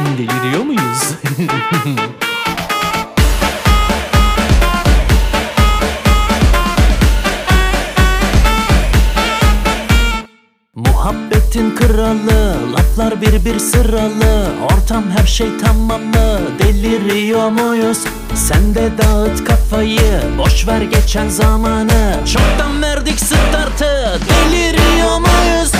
Deliriyor muyuz? Muhabbetin kralı Laflar bir bir sıralı Ortam her şey tamamlı Deliriyor muyuz? Sen de dağıt kafayı Boş ver geçen zamanı Çoktan verdik startı Deliriyor muyuz?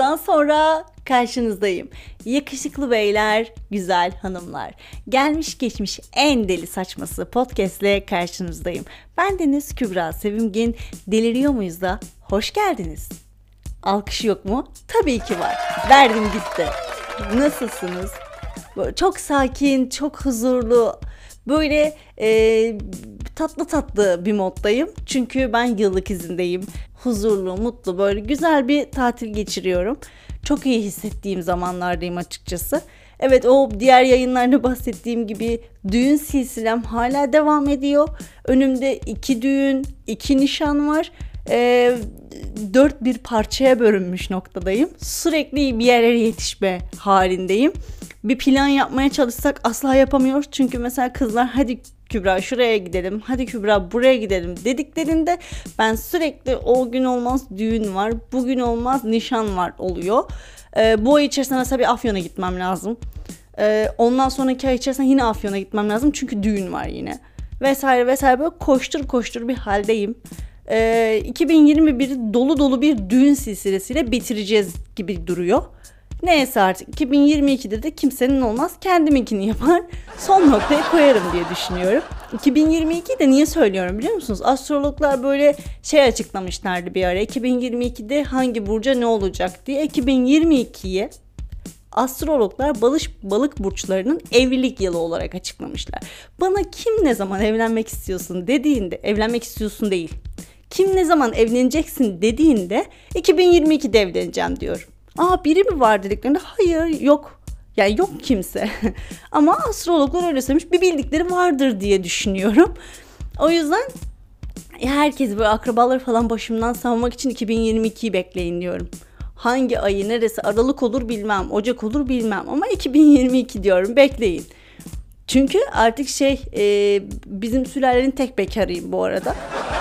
Aradan sonra karşınızdayım. Yakışıklı beyler, güzel hanımlar. Gelmiş geçmiş en deli saçması podcastle karşınızdayım. Ben Deniz Kübra Sevimgin. Deliriyor muyuz da? Hoş geldiniz. Alkış yok mu? Tabii ki var. Verdim gitti. Nasılsınız? Böyle çok sakin, çok huzurlu, böyle e, tatlı tatlı bir moddayım. Çünkü ben yıllık izindeyim. Huzurlu, mutlu, böyle güzel bir tatil geçiriyorum. Çok iyi hissettiğim zamanlardayım açıkçası. Evet o diğer yayınlarda bahsettiğim gibi düğün silsilem hala devam ediyor. Önümde iki düğün, iki nişan var. Ee, dört bir parçaya bölünmüş noktadayım. Sürekli bir yerlere yetişme halindeyim. Bir plan yapmaya çalışsak asla yapamıyoruz. Çünkü mesela kızlar hadi Kübra şuraya gidelim, hadi Kübra buraya gidelim dediklerinde ben sürekli o gün olmaz düğün var, bugün olmaz nişan var oluyor. Ee, bu ay içerisinde mesela bir Afyon'a gitmem lazım. Ee, ondan sonraki ay içerisinde yine Afyon'a gitmem lazım çünkü düğün var yine. Vesaire vesaire böyle koştur koştur bir haldeyim. Ee, 2021'i dolu dolu bir düğün silsilesiyle bitireceğiz gibi duruyor. Neyse artık 2022'de de kimsenin olmaz kendiminkini yapar son noktaya koyarım diye düşünüyorum. 2022'yi de niye söylüyorum biliyor musunuz? Astrologlar böyle şey açıklamışlardı bir ara 2022'de hangi burca ne olacak diye 2022'ye astrologlar balış, balık burçlarının evlilik yılı olarak açıklamışlar. Bana kim ne zaman evlenmek istiyorsun dediğinde evlenmek istiyorsun değil. Kim ne zaman evleneceksin dediğinde 2022'de evleneceğim diyorum. Aa biri mi var dediklerinde hayır yok. Yani yok kimse. Ama astrologlar öyle söylemiş. Bir bildikleri vardır diye düşünüyorum. O yüzden herkes böyle akrabaları falan başımdan savmak için 2022'yi bekleyin diyorum. Hangi ayı neresi aralık olur bilmem, ocak olur bilmem ama 2022 diyorum bekleyin. Çünkü artık şey e, bizim sülalenin tek bekarıyım bu arada.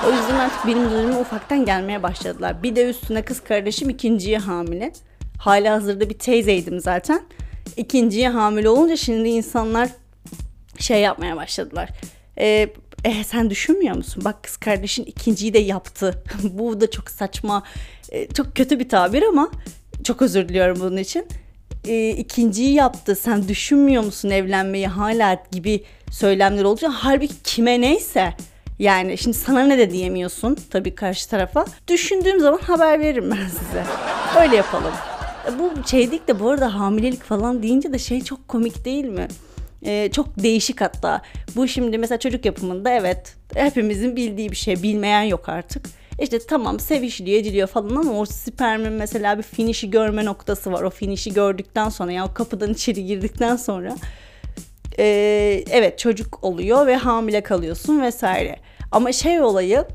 O yüzden artık benim üzerime ufaktan gelmeye başladılar. Bir de üstüne kız kardeşim ikinciye hamile. Hala hazırda bir teyzeydim zaten. İkinciye hamile olunca şimdi insanlar şey yapmaya başladılar. E, e, sen düşünmüyor musun? Bak kız kardeşin ikinciyi de yaptı. Bu da çok saçma, e, çok kötü bir tabir ama çok özür diliyorum bunun için. E, ikinciyi yaptı. Sen düşünmüyor musun evlenmeyi hala gibi söylemler olacak. Halbuki kime neyse yani şimdi sana ne de diyemiyorsun tabii karşı tarafa. Düşündüğüm zaman haber veririm ben size. Öyle yapalım. E, Bu şeydik de bu arada hamilelik falan deyince de şey çok komik değil mi? Ee, çok değişik hatta. Bu şimdi mesela çocuk yapımında evet hepimizin bildiği bir şey. Bilmeyen yok artık. İşte tamam sevişiliyor ediliyor falan ama o spermin mesela bir finişi görme noktası var. O finişi gördükten sonra ya o kapıdan içeri girdikten sonra ee, evet çocuk oluyor ve hamile kalıyorsun vesaire. Ama şey olayı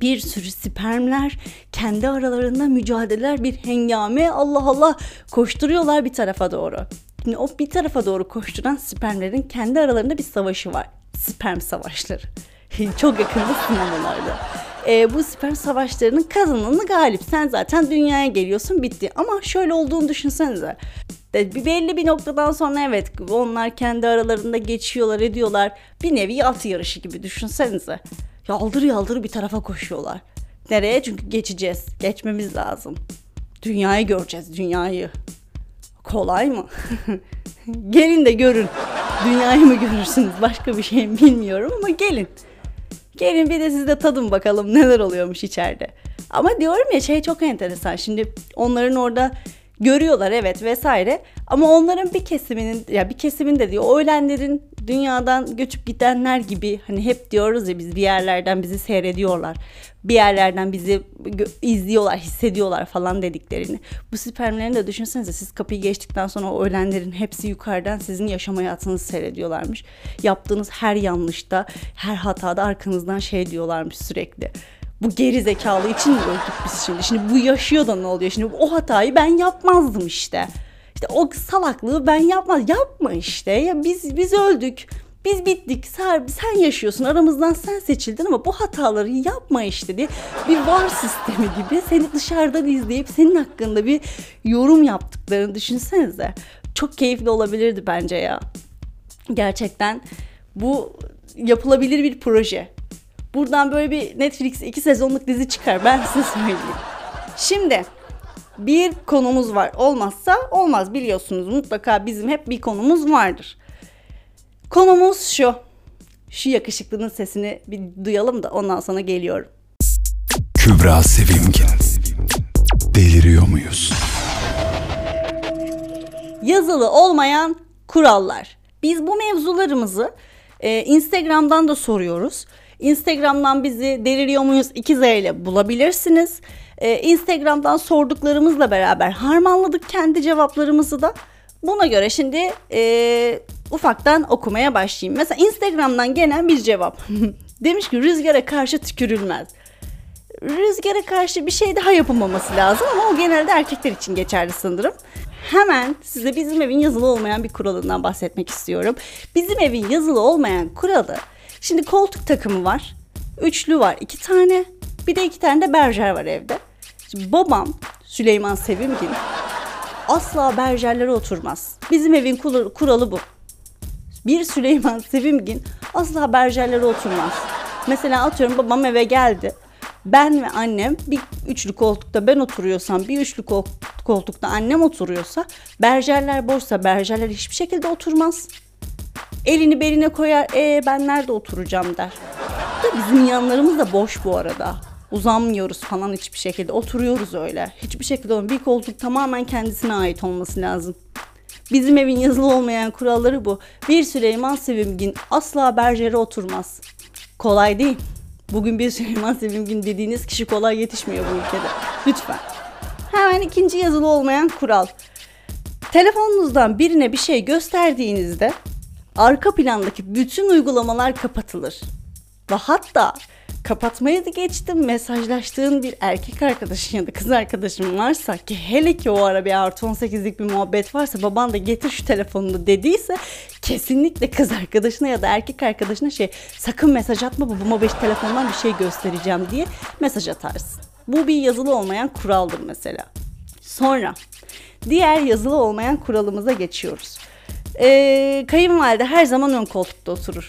bir sürü spermler kendi aralarında mücadeleler bir hengame Allah Allah koşturuyorlar bir tarafa doğru. Şimdi o bir tarafa doğru koşturan spermlerin kendi aralarında bir savaşı var. Sperm savaşları. Çok yakında sinemalarda. Ee, bu sperm savaşlarının kazananı galip. Sen zaten dünyaya geliyorsun bitti. Ama şöyle olduğunu düşünsenize. Bir belli bir noktadan sonra evet onlar kendi aralarında geçiyorlar ediyorlar. Bir nevi at yarışı gibi düşünsenize. Yaldır yaldır bir tarafa koşuyorlar. Nereye? Çünkü geçeceğiz. Geçmemiz lazım. Dünyayı göreceğiz, dünyayı. Kolay mı? gelin de görün. Dünyayı mı görürsünüz? Başka bir şey bilmiyorum ama gelin. Gelin bir de siz de tadın bakalım neler oluyormuş içeride. Ama diyorum ya şey çok enteresan. Şimdi onların orada görüyorlar evet vesaire. Ama onların bir kesiminin ya bir kesimin de diyor ölenlerin dünyadan göçüp gidenler gibi hani hep diyoruz ya biz bir yerlerden bizi seyrediyorlar. Bir yerlerden bizi izliyorlar, hissediyorlar falan dediklerini. Bu spermlerini de düşünsenize siz kapıyı geçtikten sonra o ölenlerin hepsi yukarıdan sizin yaşam hayatınızı seyrediyorlarmış. Yaptığınız her yanlışta, her hatada arkanızdan şey diyorlarmış sürekli bu geri zekalı için mi öldük biz şimdi? Şimdi bu yaşıyor da ne oluyor? Şimdi o hatayı ben yapmazdım işte. İşte o salaklığı ben yapmaz. Yapma işte. Ya biz biz öldük. Biz bittik. Sen, sen yaşıyorsun. Aramızdan sen seçildin ama bu hataları yapma işte diye bir var sistemi gibi seni dışarıdan izleyip senin hakkında bir yorum yaptıklarını düşünsenize. Çok keyifli olabilirdi bence ya. Gerçekten bu yapılabilir bir proje. Buradan böyle bir Netflix iki sezonluk dizi çıkar ben size söyleyeyim. Şimdi bir konumuz var. Olmazsa olmaz biliyorsunuz. Mutlaka bizim hep bir konumuz vardır. Konumuz şu. Şu yakışıklının sesini bir duyalım da ondan sonra geliyorum. Kübra Sevimgin. Deliriyor muyuz? Yazılı olmayan kurallar. Biz bu mevzularımızı e, Instagram'dan da soruyoruz. Instagram'dan bizi deliriyor muyuz 2Z ile bulabilirsiniz. Ee, Instagram'dan sorduklarımızla beraber harmanladık kendi cevaplarımızı da. Buna göre şimdi e, ufaktan okumaya başlayayım. Mesela Instagram'dan gelen bir cevap. Demiş ki rüzgara karşı tükürülmez. Rüzgara karşı bir şey daha yapılmaması lazım ama o genelde erkekler için geçerli sanırım. Hemen size bizim evin yazılı olmayan bir kuralından bahsetmek istiyorum. Bizim evin yazılı olmayan kuralı Şimdi koltuk takımı var. Üçlü var iki tane. Bir de iki tane de berjer var evde. Şimdi babam Süleyman Sevimgin asla berjerlere oturmaz. Bizim evin kuralı bu. Bir Süleyman Sevimgin asla berjerlere oturmaz. Mesela atıyorum babam eve geldi. Ben ve annem bir üçlü koltukta ben oturuyorsam bir üçlü koltukta annem oturuyorsa berjerler boşsa berjerler hiçbir şekilde oturmaz. Elini beline koyar. E ben nerede oturacağım der. Bizim yanlarımız da boş bu arada. Uzanmıyoruz falan hiçbir şekilde. Oturuyoruz öyle. Hiçbir şekilde bir koltuk tamamen kendisine ait olması lazım. Bizim evin yazılı olmayan kuralları bu. Bir Süleyman Sevimgin asla berjere oturmaz. Kolay değil. Bugün bir Süleyman Sevimgin dediğiniz kişi kolay yetişmiyor bu ülkede. Lütfen. Hemen ikinci yazılı olmayan kural. Telefonunuzdan birine bir şey gösterdiğinizde arka plandaki bütün uygulamalar kapatılır. Ve hatta kapatmayı da geçtim mesajlaştığın bir erkek arkadaşın ya da kız arkadaşın varsa ki hele ki o ara bir artı 18'lik bir muhabbet varsa baban da getir şu telefonunu dediyse kesinlikle kız arkadaşına ya da erkek arkadaşına şey sakın mesaj atma babama beş telefondan bir şey göstereceğim diye mesaj atarsın. Bu bir yazılı olmayan kuraldır mesela. Sonra diğer yazılı olmayan kuralımıza geçiyoruz e, kayınvalide her zaman ön koltukta oturur.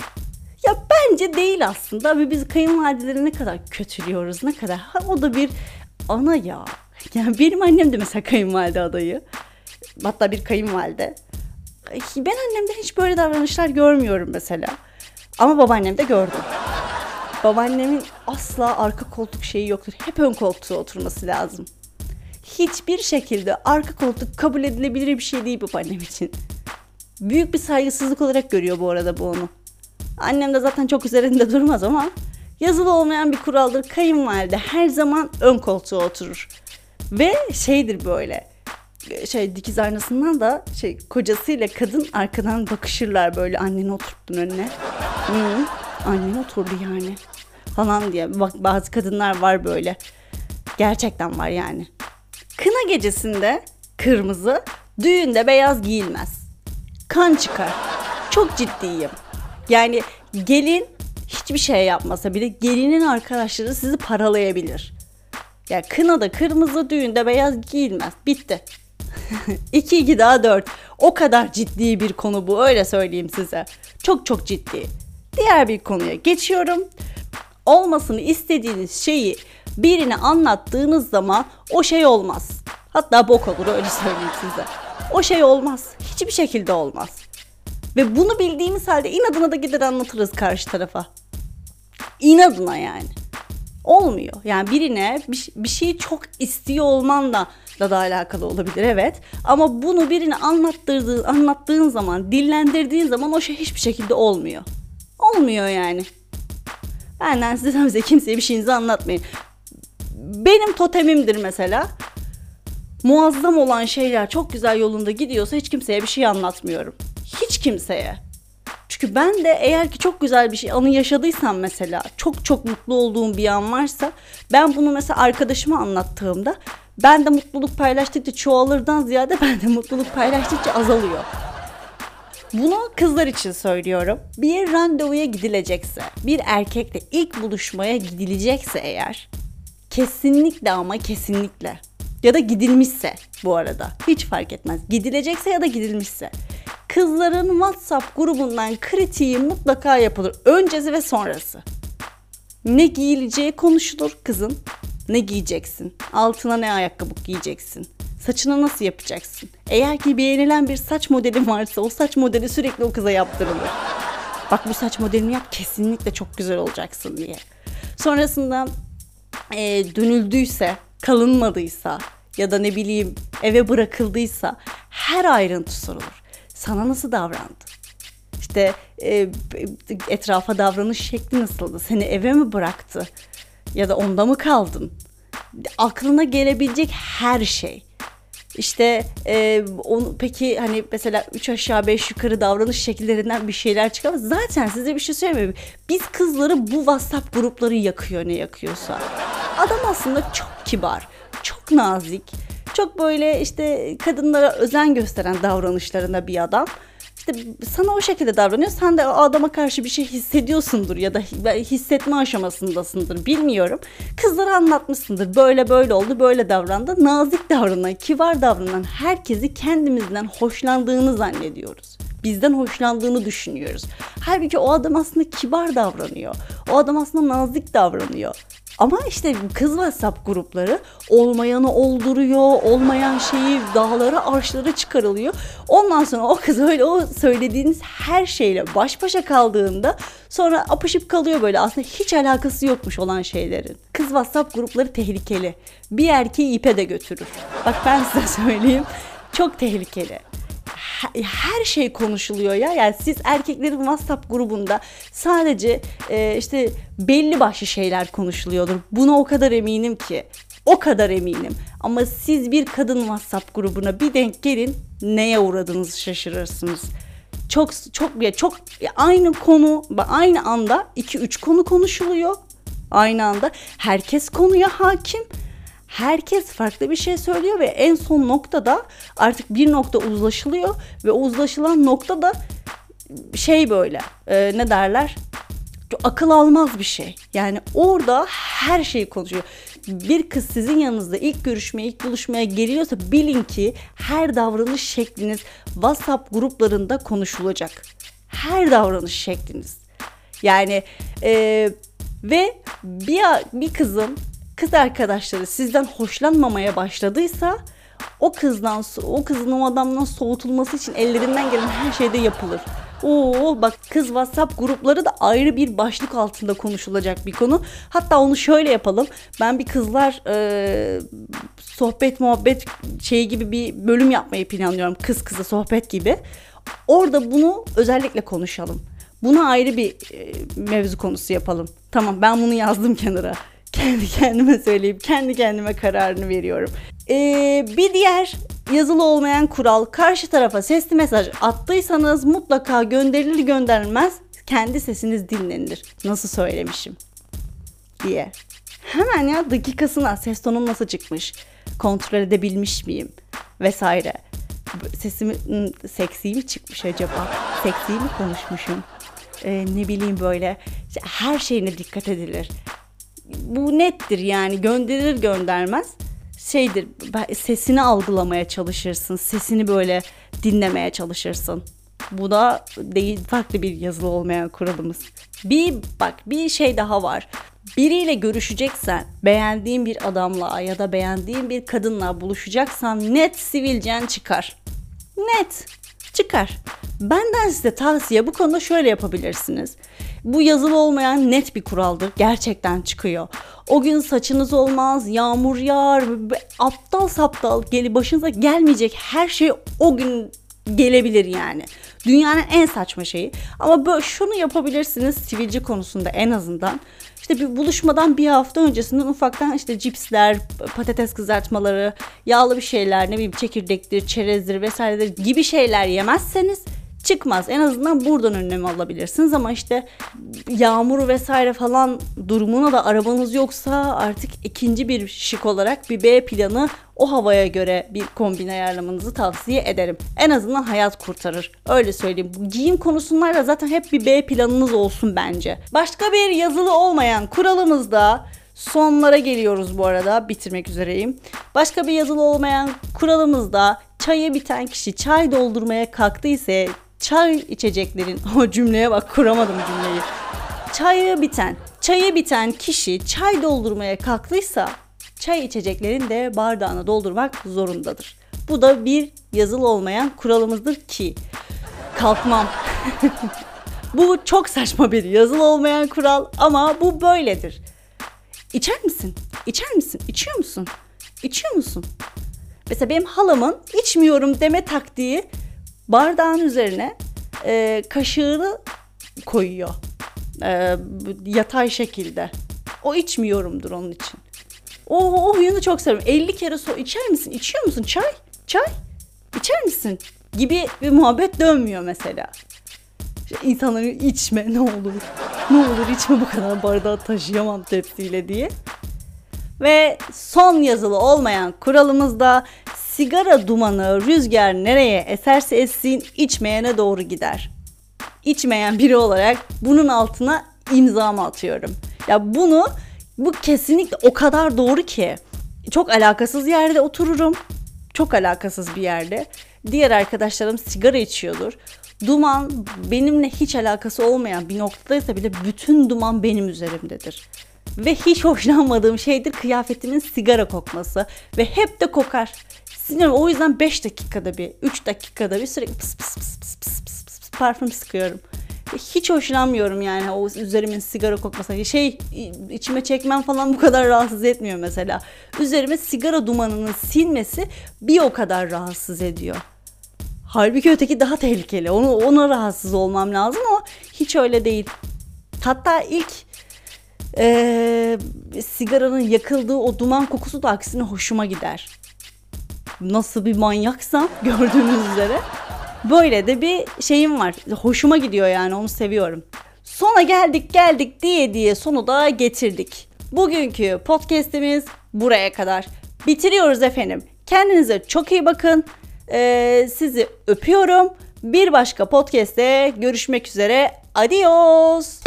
Ya bence değil aslında ve biz kayınvalideleri ne kadar kötülüyoruz ne kadar. Ha, o da bir ana ya. Yani benim annem de mesela kayınvalide adayı. Hatta bir kayınvalide. Ben annemden hiç böyle davranışlar görmüyorum mesela. Ama babaannemde gördüm. Babaannemin asla arka koltuk şeyi yoktur. Hep ön koltuğa oturması lazım. Hiçbir şekilde arka koltuk kabul edilebilir bir şey değil babaannem için. Büyük bir saygısızlık olarak görüyor bu arada bu onu. Annem de zaten çok üzerinde durmaz ama yazılı olmayan bir kuraldır. Kayınvalide her zaman ön koltuğa oturur. Ve şeydir böyle şey dikiz aynasından da şey kocasıyla kadın arkadan bakışırlar böyle anneni oturttun önüne. Hı, annen oturdu yani falan diye. Bak bazı kadınlar var böyle. Gerçekten var yani. Kına gecesinde kırmızı, düğünde beyaz giyilmez kan çıkar. Çok ciddiyim. Yani gelin hiçbir şey yapmasa bile gelinin arkadaşları sizi paralayabilir. Ya yani kınada kırmızı düğünde beyaz giyilmez. Bitti. 2 2 daha 4. O kadar ciddi bir konu bu öyle söyleyeyim size. Çok çok ciddi. Diğer bir konuya geçiyorum. Olmasını istediğiniz şeyi birine anlattığınız zaman o şey olmaz. Hatta bok olur öyle söyleyeyim size. O şey olmaz. Hiçbir şekilde olmaz. Ve bunu bildiğimiz halde inadına da gider anlatırız karşı tarafa. İnadına yani. Olmuyor. Yani birine bir, bir şeyi çok istiyor olmanla da da alakalı olabilir evet. Ama bunu birine anlattırdığın, anlattığın zaman, dillendirdiğin zaman o şey hiçbir şekilde olmuyor. Olmuyor yani. Benden size size kimseye bir şeyinizi anlatmayın. Benim totemimdir mesela. Muazzam olan şeyler çok güzel yolunda gidiyorsa hiç kimseye bir şey anlatmıyorum. Hiç kimseye. Çünkü ben de eğer ki çok güzel bir şey anı yaşadıysam mesela çok çok mutlu olduğum bir an varsa ben bunu mesela arkadaşıma anlattığımda ben de mutluluk paylaştıkça çoğalırdan ziyade ben de mutluluk paylaştıkça azalıyor. Bunu kızlar için söylüyorum. Bir randevuya gidilecekse, bir erkekle ilk buluşmaya gidilecekse eğer kesinlikle ama kesinlikle ya da gidilmişse bu arada hiç fark etmez. Gidilecekse ya da gidilmişse kızların WhatsApp grubundan kritiği mutlaka yapılır. Öncesi ve sonrası. Ne giyileceği konuşulur kızın. Ne giyeceksin? Altına ne ayakkabı giyeceksin? Saçını nasıl yapacaksın? Eğer ki beğenilen bir saç modeli varsa o saç modeli sürekli o kıza yaptırılır. Bak bu saç modelini yap kesinlikle çok güzel olacaksın diye. Sonrasında e, dönüldüyse, kalınmadıysa ya da ne bileyim eve bırakıldıysa her ayrıntı sorulur. Sana nasıl davrandı? İşte e, etrafa davranış şekli nasıldı? Seni eve mi bıraktı? Ya da onda mı kaldın? Aklına gelebilecek her şey. İşte e, onu peki hani mesela üç aşağı beş yukarı davranış şekillerinden bir şeyler çıkar. Zaten size bir şey söyleyeyim mi? Biz kızları bu WhatsApp grupları yakıyor ne yakıyorsa. Adam aslında çok kibar, çok nazik, çok böyle işte kadınlara özen gösteren davranışlarında bir adam. İşte sana o şekilde davranıyor. Sen de o adama karşı bir şey hissediyorsundur ya da hissetme aşamasındasındır bilmiyorum. Kızlara anlatmışsındır. Böyle böyle oldu, böyle davrandı. Nazik davranan, kibar davranan herkesi kendimizden hoşlandığını zannediyoruz. Bizden hoşlandığını düşünüyoruz. Halbuki o adam aslında kibar davranıyor. O adam aslında nazik davranıyor. Ama işte kız WhatsApp grupları olmayanı olduruyor, olmayan şeyi dağlara, arşlara çıkarılıyor. Ondan sonra o kız öyle o söylediğiniz her şeyle baş başa kaldığında sonra apışıp kalıyor böyle aslında hiç alakası yokmuş olan şeylerin. Kız WhatsApp grupları tehlikeli. Bir erkeği ipe de götürür. Bak ben size söyleyeyim çok tehlikeli her şey konuşuluyor ya. Yani siz erkeklerin WhatsApp grubunda sadece e, işte belli başlı şeyler konuşuluyordur. Buna o kadar eminim ki. O kadar eminim. Ama siz bir kadın WhatsApp grubuna bir denk gelin neye uğradığınızı şaşırırsınız. Çok çok ya çok aynı konu aynı anda 2 3 konu konuşuluyor. Aynı anda herkes konuya hakim herkes farklı bir şey söylüyor ve en son noktada artık bir nokta uzlaşılıyor ve o uzlaşılan nokta da şey böyle e, ne derler akıl almaz bir şey. Yani orada her şeyi konuşuyor. Bir kız sizin yanınızda ilk görüşmeye, ilk buluşmaya geliyorsa bilin ki her davranış şekliniz WhatsApp gruplarında konuşulacak. Her davranış şekliniz. Yani e, ve bir, bir kızın kız arkadaşları sizden hoşlanmamaya başladıysa o kızdan o kızın o adamdan soğutulması için ellerinden gelen her şeyde yapılır. Oo bak kız WhatsApp grupları da ayrı bir başlık altında konuşulacak bir konu. Hatta onu şöyle yapalım. Ben bir kızlar e, sohbet muhabbet şey gibi bir bölüm yapmayı planlıyorum. Kız kıza sohbet gibi. Orada bunu özellikle konuşalım. Buna ayrı bir e, mevzu konusu yapalım. Tamam ben bunu yazdım kenara kendi kendime söyleyip kendi kendime kararını veriyorum. Ee, bir diğer yazılı olmayan kural karşı tarafa sesli mesaj attıysanız mutlaka gönderilir gönderilmez kendi sesiniz dinlenilir. Nasıl söylemişim diye. Hemen ya dakikasına ses tonum nasıl çıkmış kontrol edebilmiş miyim vesaire. Sesim seksi mi çıkmış acaba? Seksi mi konuşmuşum? Ee, ne bileyim böyle her şeyine dikkat edilir bu nettir yani gönderilir göndermez şeydir sesini algılamaya çalışırsın. Sesini böyle dinlemeye çalışırsın. Bu da değil farklı bir yazılı olmayan kuralımız. Bir bak bir şey daha var. Biriyle görüşeceksen, beğendiğin bir adamla ya da beğendiğin bir kadınla buluşacaksan net sivilcen çıkar. Net çıkar. Benden size tavsiye bu konuda şöyle yapabilirsiniz. Bu yazılı olmayan net bir kuraldır. Gerçekten çıkıyor. O gün saçınız olmaz, yağmur yağar, aptal saptal geli başınıza gelmeyecek her şey o gün gelebilir yani. Dünyanın en saçma şeyi. Ama böyle şunu yapabilirsiniz sivilce konusunda en azından. İşte bir buluşmadan bir hafta öncesinden ufaktan işte cipsler, patates kızartmaları, yağlı bir şeyler, ne bileyim çekirdektir, çerezdir vesairedir gibi şeyler yemezseniz çıkmaz. En azından buradan önlem alabilirsiniz ama işte yağmur vesaire falan durumuna da arabanız yoksa artık ikinci bir şık olarak bir B planı o havaya göre bir kombin ayarlamanızı tavsiye ederim. En azından hayat kurtarır. Öyle söyleyeyim. Giyim konusunda da zaten hep bir B planınız olsun bence. Başka bir yazılı olmayan kuralımız da sonlara geliyoruz bu arada. Bitirmek üzereyim. Başka bir yazılı olmayan kuralımız da çayı biten kişi çay doldurmaya kalktıysa çay içeceklerin o cümleye bak kuramadım cümleyi. Çayı biten, çayı biten kişi çay doldurmaya kalktıysa çay içeceklerin de bardağına doldurmak zorundadır. Bu da bir yazılı olmayan kuralımızdır ki kalkmam. bu çok saçma bir yazılı olmayan kural ama bu böyledir. İçer misin? İçer misin? İçiyor musun? İçiyor musun? Mesela benim halamın içmiyorum deme taktiği bardağın üzerine e, kaşığını koyuyor. E, yatay şekilde. O içmiyorumdur onun için. O, o huyunu çok seviyorum. 50 kere so içer misin? İçiyor musun? Çay? Çay? İçer misin? Gibi bir muhabbet dönmüyor mesela. İşte içme ne olur. Ne olur içme bu kadar bardağı taşıyamam tepsiyle diye. Ve son yazılı olmayan kuralımız da sigara dumanı rüzgar nereye eserse essin içmeyene doğru gider. İçmeyen biri olarak bunun altına imzamı atıyorum. Ya bunu bu kesinlikle o kadar doğru ki çok alakasız yerde otururum. Çok alakasız bir yerde. Diğer arkadaşlarım sigara içiyordur. Duman benimle hiç alakası olmayan bir noktadaysa bile bütün duman benim üzerimdedir. Ve hiç hoşlanmadığım şeydir kıyafetimin sigara kokması. Ve hep de kokar. Sinir o yüzden 5 dakikada bir, 3 dakikada bir sürekli pıs pıs pıs pıs pıs pıs pıs, pıs parfüm sıkıyorum. Hiç hoşlanmıyorum yani o üzerimin sigara kokması. Şey içime çekmem falan bu kadar rahatsız etmiyor mesela. Üzerime sigara dumanının sinmesi bir o kadar rahatsız ediyor. Halbuki öteki daha tehlikeli. Onu ona rahatsız olmam lazım ama hiç öyle değil. Hatta ilk e, sigaranın yakıldığı o duman kokusu da aksine hoşuma gider nasıl bir manyaksam gördüğünüz üzere. Böyle de bir şeyim var. Hoşuma gidiyor yani onu seviyorum. Sona geldik geldik diye diye sonu da getirdik. Bugünkü podcast'imiz buraya kadar. Bitiriyoruz efendim. Kendinize çok iyi bakın. Ee, sizi öpüyorum. Bir başka podcast'te görüşmek üzere. Adios.